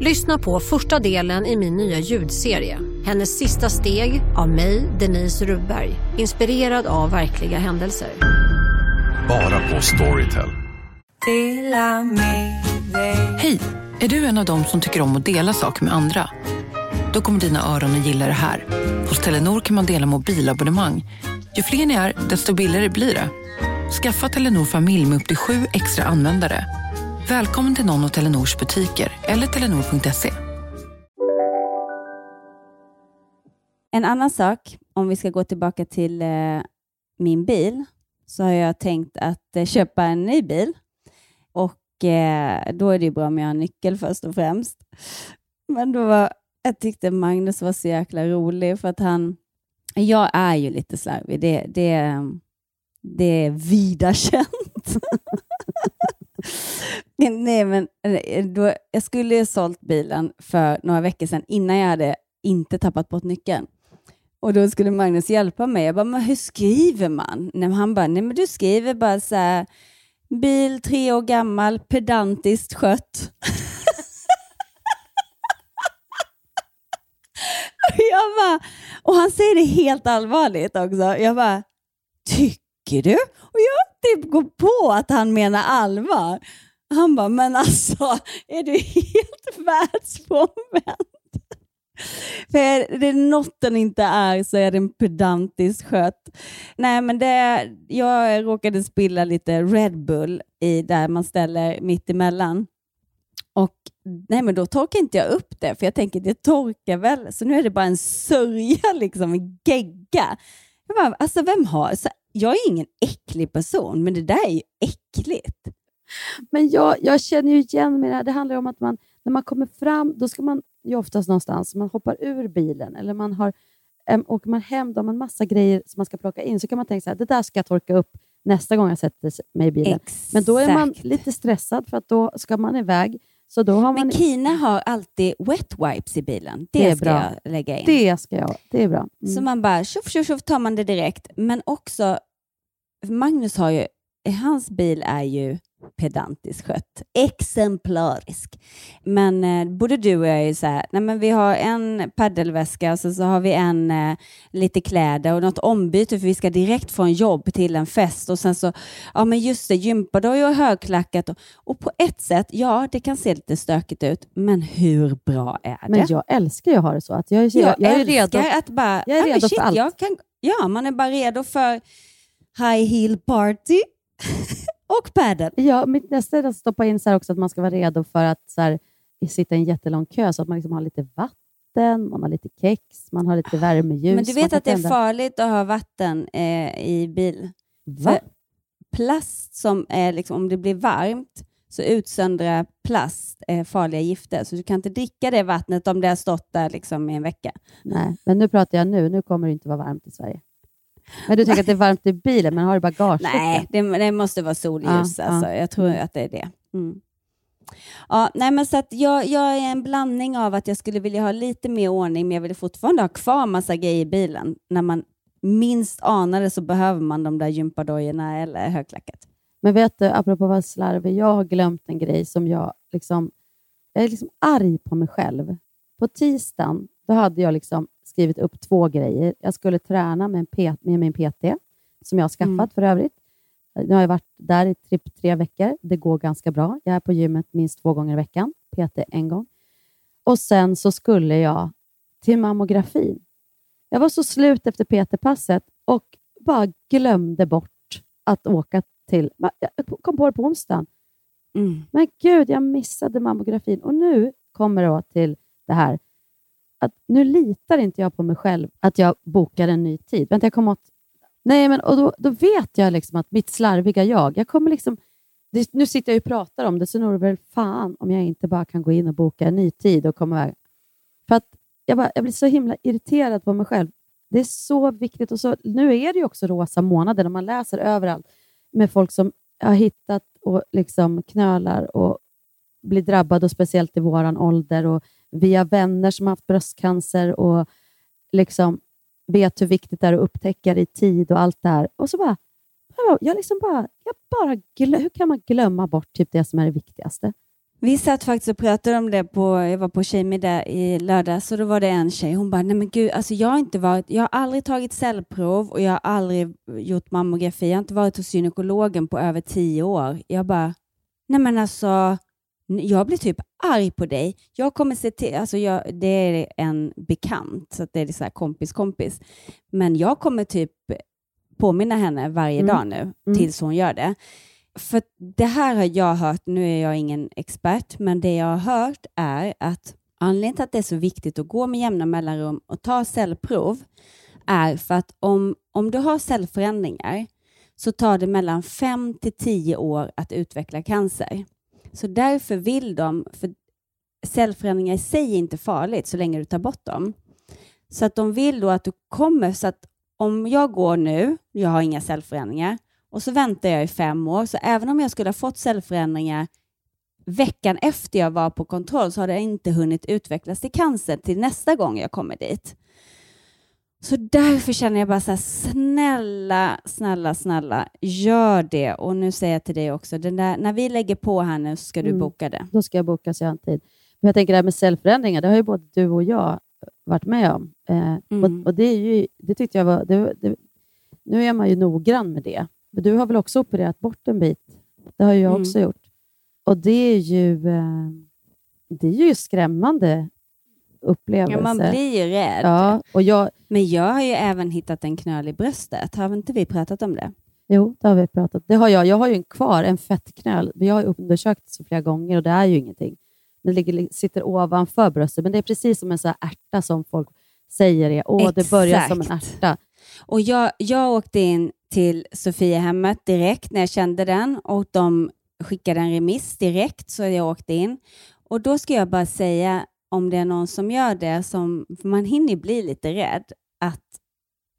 Lyssna på första delen i min nya ljudserie. Hennes sista steg av mig, Denise Rubberg. Inspirerad av verkliga händelser. Bara på Storytel. Hej! Är du en av dem som tycker om att dela saker med andra? Då kommer dina öron att gilla det här. Hos Telenor kan man dela mobilabonnemang. Ju fler ni är, desto billigare blir det. Skaffa Telenor familj med upp till sju extra användare. Välkommen till någon av Telenors butiker eller telenor.se. En annan sak, om vi ska gå tillbaka till eh, min bil, så har jag tänkt att eh, köpa en ny bil. Och eh, då är det ju bra om jag har en nyckel först och främst. Men då var, jag tyckte Magnus var så jäkla rolig för att han, jag är ju lite slarvig, det, det, det är vida känt. Men Nej, men eh, då, jag skulle ha sålt bilen för några veckor sedan innan jag hade inte tappat bort nyckeln. Och då skulle Magnus hjälpa mig. Jag bara, men hur skriver man? Nej, men han bara, nej men du skriver bara så här, bil tre år gammal, pedantiskt skött. jag bara, och han säger det helt allvarligt också. Jag bara, tycker Tycker du? Och jag typ går på att han menar allvar. Han bara, men alltså, är du helt världsfrånvänd? För är det något den inte är så är den pedantiskt skött. Nej, men det, jag råkade spilla lite Red Bull i där man ställer mitt emellan. Och nej, men då torkar inte jag upp det, för jag tänker det torkar väl. Så nu är det bara en sörja, liksom en gegga. Jag, bara, alltså, vem har, så, jag är ingen äcklig person, men det där är ju äckligt. Men jag, jag känner ju igen mig det här. Det handlar om att man, när man kommer fram, då ska man ju oftast någonstans, man hoppar ur bilen eller man har, äm, åker man hem, då har man massa grejer som man ska plocka in, så kan man tänka så här, det där ska jag torka upp nästa gång jag sätter mig i bilen. Exakt. Men då är man lite stressad för att då ska man iväg. Så då har man... Men Kina har alltid wet wipes i bilen. Det, Det är ska bra. jag lägga in. Det ska jag, det är bra. Mm. Så man bara tjoff, tjoff, tjoff tar man det direkt. Men också, Magnus har ju, hans bil är ju pedantiskt skött. Exemplarisk. Men eh, både du och jag är ju så här, nej men vi har en paddelväska och så, så har vi en eh, lite kläder och något ombyte för vi ska direkt från jobb till en fest och sen så, ja men just det, gympadojor och högklackat och, och på ett sätt, ja det kan se lite stökigt ut, men hur bra är det? Men jag älskar ju att ha det så. Att jag, är- Jag, jag, är älskar redo. att bara, jag är redo shit, för allt. Jag kan, ja, man är bara redo för high heel party och padel. Ja, mitt nästa är att stoppa in så också att man ska vara redo för att så här, sitta i en jättelång kö så att man liksom har lite vatten, man har lite kex, man har lite värmeljus. Men du vet att det är farligt att ha vatten eh, i bil? Va? För plast som är liksom, om det blir varmt så utsöndrar plast eh, farliga gifter. Så du kan inte dricka det vattnet om det har stått där liksom i en vecka. Nej, men nu pratar jag nu. Nu kommer det inte vara varmt i Sverige. Men du tänker att det är varmt i bilen, men har du bagage? Nej, det, det måste vara solljus. Ja, alltså. ja. Jag tror att det är det. Mm. Ja, nej, men så att jag, jag är en blandning av att jag skulle vilja ha lite mer ordning, men jag vill fortfarande ha kvar massa grejer i bilen. När man minst anar det så behöver man de där gympadojorna eller högklackat. Men vet du, apropå vara slarvig, jag har glömt en grej som jag liksom... Jag är liksom arg på mig själv. På tisdagen då hade jag liksom skrivit upp två grejer. Jag skulle träna med, en med min PT, som jag har skaffat Mm. för övrigt. Nu har jag varit där i typ tre veckor. Det går ganska bra. Jag är på gymmet minst två gånger i veckan. PT en gång. Och sen så skulle jag till mammografin. Jag var så slut efter PT-passet och bara glömde bort att åka till... Jag kom på det på onsdagen. Mm. Men gud, jag missade mammografin. Och nu kommer det då till det här att nu litar inte jag på mig själv att jag bokar en ny tid. Vänta, jag kommer åt... Nej, men och då, då vet jag liksom att mitt slarviga jag, jag kommer liksom... Det, nu sitter jag ju och pratar om det, så nu är det väl fan om jag inte bara kan gå in och boka en ny tid och komma iväg. För att jag, bara, jag blir så himla irriterad på mig själv. Det är så viktigt. och så Nu är det ju också rosa månader när man läser överallt med folk som har hittat och liksom knölar och blir drabbade, och speciellt i vår ålder. Och via vänner som har haft bröstcancer och liksom vet hur viktigt det är att upptäcka det i tid och allt det här. Och så bara, jag liksom bara, jag bara glö- hur kan man glömma bort typ det som är det viktigaste? Vi satt faktiskt och pratade om det på, jag var på tjejmiddag i lördags och då var det en tjej, hon bara, nej men gud, alltså jag har inte varit, jag har aldrig tagit cellprov och jag har aldrig gjort mammografi, jag har inte varit hos gynekologen på över tio år. Jag bara, nej men alltså, jag blir typ arg på dig. Jag kommer se till, alltså jag, det är en bekant, så det är så här kompis kompis, men jag kommer typ påminna henne varje Mm. dag nu Mm. tills hon gör det. För det här har jag hört, nu är jag ingen expert, men det jag har hört är att anledningen till att det är så viktigt att gå med jämna mellanrum och ta cellprov är för att om, om du har cellförändringar så tar det mellan 5 till 10 år att utveckla cancer. Så därför vill de, för cellförändringar i sig är inte farligt så länge du tar bort dem. Så att de vill då att du kommer, så att om jag går nu, jag har inga cellförändringar, och så väntar jag i fem år, så även om jag skulle ha fått cellförändringar veckan efter jag var på kontroll så har det inte hunnit utvecklas till cancer till nästa gång jag kommer dit. Så därför känner jag bara så här, snälla, snälla, snälla, gör det. Och nu säger jag till dig också, den där, när vi lägger på här nu så ska du Mm. boka det. Då ska jag boka så jag har en tid. Men jag tänker det här med cellförändringar, det har ju både du och jag varit med om. Eh, Mm. och, och det, är ju, det tyckte jag var... Det, det, nu är man ju noggrann med det. Men du har väl också opererat bort en bit? Det har ju jag Mm. också gjort. Och det är ju, eh, det är ju skrämmande upplevelse. Ja, man blir ju rädd. Ja, och jag, Men jag har ju även hittat en knöl i bröstet. Har inte vi pratat om det? Jo, det har vi pratat. Det har jag. Jag har ju en kvar, en fettknöl. Vi har undersökt så flera gånger och det är ju ingenting. Det ligger, sitter ovanför bröstet, men det är precis som en sån här ärta som folk säger är. Åh, det börjar som en Exakt. ärta. Och jag, jag åkte in till Sofiahemmet direkt när jag kände den och de skickade en remiss direkt så jag åkte in. Och då ska jag bara säga om det är någon som gör det, som, för man hinner bli lite rädd, att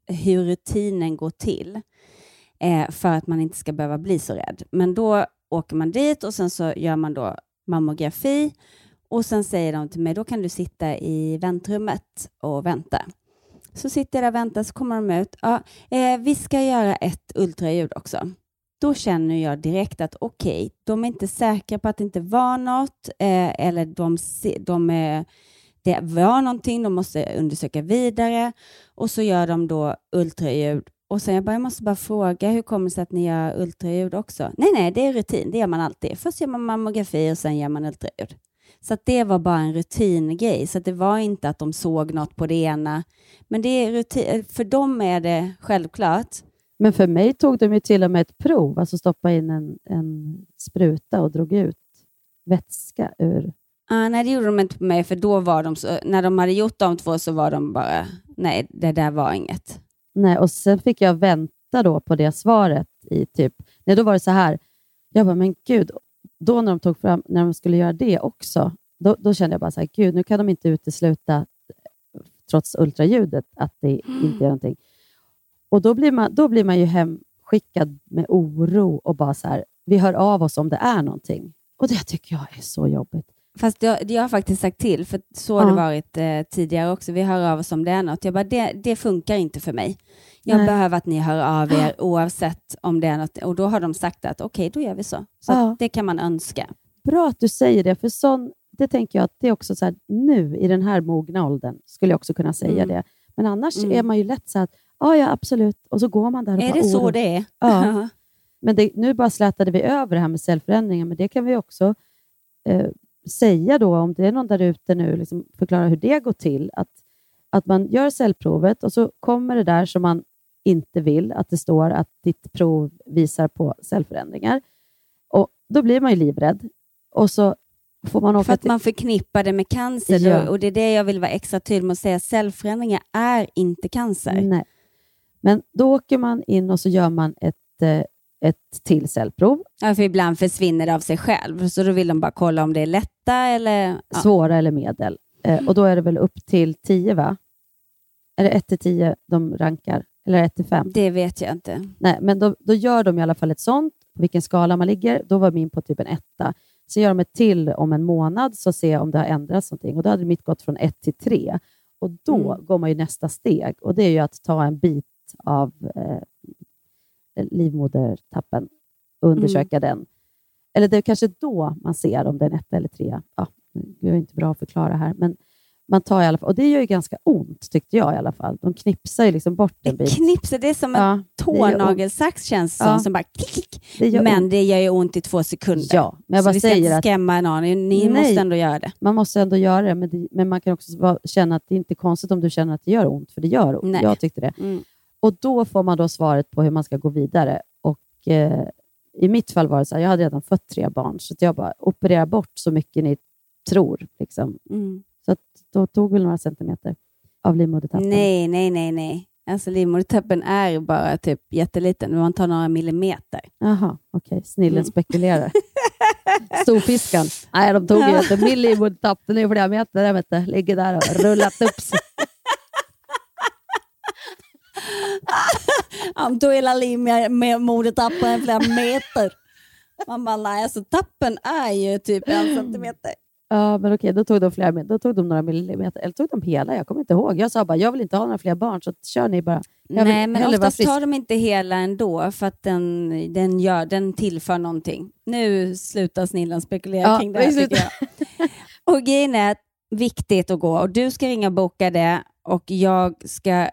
hur rutinen går till eh, för att man inte ska behöva bli så rädd. Men då åker man dit och sen så gör man då mammografi och sen säger de till mig, då kan du sitta i väntrummet och vänta. Så sitter jag där och väntar, så kommer de ut. Ja, eh, vi ska göra ett ultraljud också. Då känner jag direkt att okej, de är inte säkra på att det inte var något, eh, eller de, de, eh, det var någonting, de måste undersöka vidare. Och så gör de då ultraljud. Och sen jag bara, jag måste bara fråga, hur kommer det sig att ni gör ultraljud också? Nej, nej, det är rutin, det gör man alltid. Först gör man mammografi och sen gör man ultraljud. Så att det var bara en rutingrej, så att det var inte att de såg något på det ena. Men det är rutin, för dem är det självklart. Men för mig tog de ju till och med ett prov, alltså stoppa in en, en spruta och drog ut vätska ur... Ah, nej, det gjorde de inte på mig, för då var de så, när de hade gjort de två så var de bara, nej, det där var inget. Nej, och sen fick jag vänta då på det svaret i typ... Nej, då var det så här. Jag bara, men gud, då när de tog fram, när de skulle göra det också, då, då kände jag bara så här, gud, nu kan de inte utesluta, trots ultraljudet, att det inte är någonting. Och då blir man, då blir man ju hemskickad med oro och bara så här, vi hör av oss om det är någonting. Och det tycker jag är så jobbigt. Fast jag, jag har faktiskt sagt till, för så har Ja. det varit eh, tidigare också. Vi hör av oss om det är något. Jag bara, det, det funkar inte för mig. Jag Nej. behöver att ni hör av er oavsett om det är något. Och då har de sagt att okej, då gör vi så. Så Ja. det kan man önska. Bra att du säger det, för sån, det tänker jag att det är också så här, nu i den här mogna åldern skulle jag också kunna säga Mm. det. Men annars Mm. är man ju lätt så att, ja, ja absolut, och så går man där och Är bara det så oro. det är? Ja. Men det, nu bara slätade vi över det här med cellförändringar, men det kan vi också eh, säga då, om det är någon där ute nu, liksom förklara hur det går till. Att, att man gör cellprovet och så kommer det där som man inte vill, att det står att ditt prov visar på cellförändringar. Och Då blir man ju livrädd. Och så får man För att man förknippar det med cancer. Ja. Och, och det är det jag vill vara extra tydlig med att säga. Cellförändringar är inte cancer. Nej. Men då åker man in och så gör man ett, eh, ett till cellprov. Ja, för ibland försvinner det av sig själv. Så då vill de bara kolla om det är lätta eller... Ja. svåra eller medel. Eh, och då är det väl upp till 10, va? Är det 1 till 10 de rankar? Eller 1 till 5? Det vet jag inte. Nej, men då, då gör de i alla fall ett sånt, på vilken skala man ligger. Då var min på typ en etta. Så gör de ett till om en månad, så ser jag om det har ändrats någonting. Och då hade mitt gått från 1 till 3. Och då Mm. går man ju nästa steg. Och det är ju att ta en bit av eh, livmodertappen och undersöka Mm. den. Eller det är kanske då man ser om det är en etta eller trea. Ja, det är inte bra att förklara här, men man tar i alla fall, och det gör ju ganska ont tyckte jag i alla fall. De knipsar ju liksom bort en bit. Knipser, det är som en Ja, det tånagelsax känns det som, Ja. som bara klick. Det gör Men ont. det gör ju ont i två sekunder. Ja, men jag så bara vi ska säger inte att- skrämma någon. Ni Nej. måste ändå göra det. Man måste ändå göra det, men, det, men man kan också känna att det inte är konstigt om du känner att det gör ont, för det gör ont. Nej. Jag tyckte det. Mm. Och då får man då svaret på hur man ska gå vidare. Och eh, I mitt fall var det så här, jag hade redan fött tre barn, så att jag bara operera bort så mycket ni tror. Liksom. Mm. Så att då tog väl några centimeter av livmodertappen. Nej, nej, nej, nej. Alltså livmodertappen är bara typ jätteliten. Man tar några millimeter. Jaha, okej. Snillen Mm. spekulerar. Storfiskan. Nej, de tog ju inte. Min livmodertapp, den är ju flera meter. Jag vet. Ligger där och rullat upp sig. Han tog hela livmodertappen flera meter. Man bara, nej, alltså tappen är ju typ en centimeter. Ja, men okej, då tog de flera, då tog de några millimeter. Eller tog de hela? Jag kommer inte ihåg. Jag sa bara, jag vill inte ha några fler barn, så kör ni bara. Jag Nej, men oftast tar de inte hela ändå för att den, den, gör, den tillför någonting. Nu slutar snillen spekulera Ja, kring det här tycker jag. Och grejen är att viktigt att gå och du ska ringa och boka det och jag ska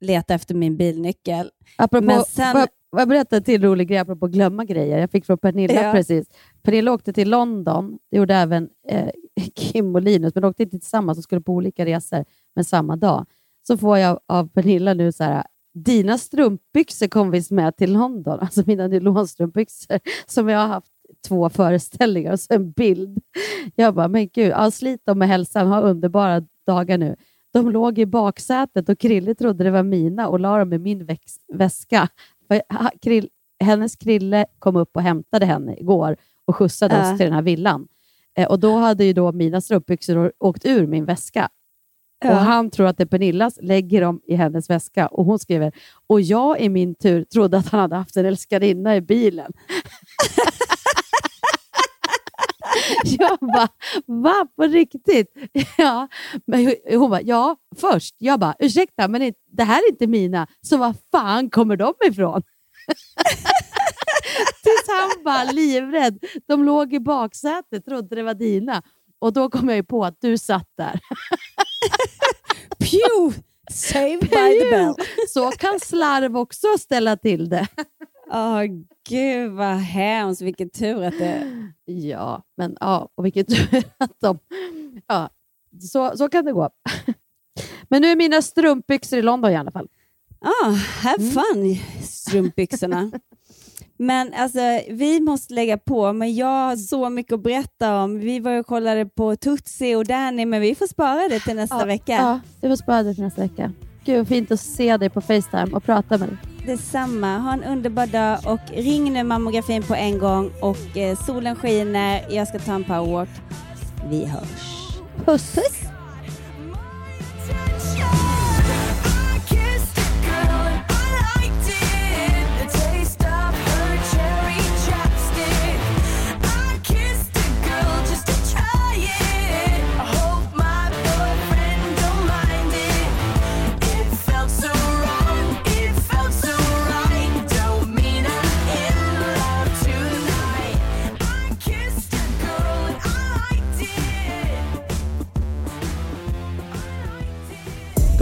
leta efter min bilnyckel. Apropå, Men sen- jag- får jag berätta en till rolig grej apropå glömma grejer. Jag fick från Pernilla Ja. precis. Pernilla åkte till London. Det gjorde även eh, Kim och Linus, men de åkte inte tillsammans. De skulle på olika resor, men samma dag. Så får jag av Pernilla nu så här, dina strumpbyxor kom visst med till London. Alltså mina nylonstrumpbyxor som jag har haft två föreställningar och så en bild. Jag bara, men gud, ja, slit dem med hälsan, ha underbara dagar nu. De låg i baksätet och Krille trodde det var mina och la dem i min väx- väska. För ha- Krill, hennes Krille kom upp och hämtade henne igår och skjutsade Ja. oss till den här villan. Eh, och Då hade ju då mina strumpbyxor åkt ur min väska. Ja. Och Han tror att det är Pernillas, lägger dem i hennes väska och hon skriver och jag i min tur trodde att han hade haft en älskarinna i bilen. Jag bara, va? På riktigt? Ja. Men hon bara, ja, först. Jag bara, ursäkta, men det- det här är inte mina, så var fan kommer de ifrån? Tills han bara livrädd. De låg i baksätet, trodde det var dina. Och då kom jag ju på att du satt där. Pew! Saved by the bell. Så kan slarv också ställa till det. Åh gud vad hemskt, vilken tur att det... Ja, men ja, och vilket tur att de... Ja, så, så kan det gå. Men nu är mina strumpbyxor i London i alla fall. Ah, have fun, strumpbyxorna. Men alltså, vi måste lägga på, men jag har så mycket att berätta om. Vi var och kollade på Tutsi och Danny, men vi får spara det till nästa ja, vecka. Ja, vi får spara det till nästa vecka. Gud, vad fint att se dig på Facetime och prata med dig. Detsamma. Ha en underbar dag och ring nu mammografin på en gång och eh, solen skiner. Jag ska ta en powerwalk. Vi hörs. Puss! Puss.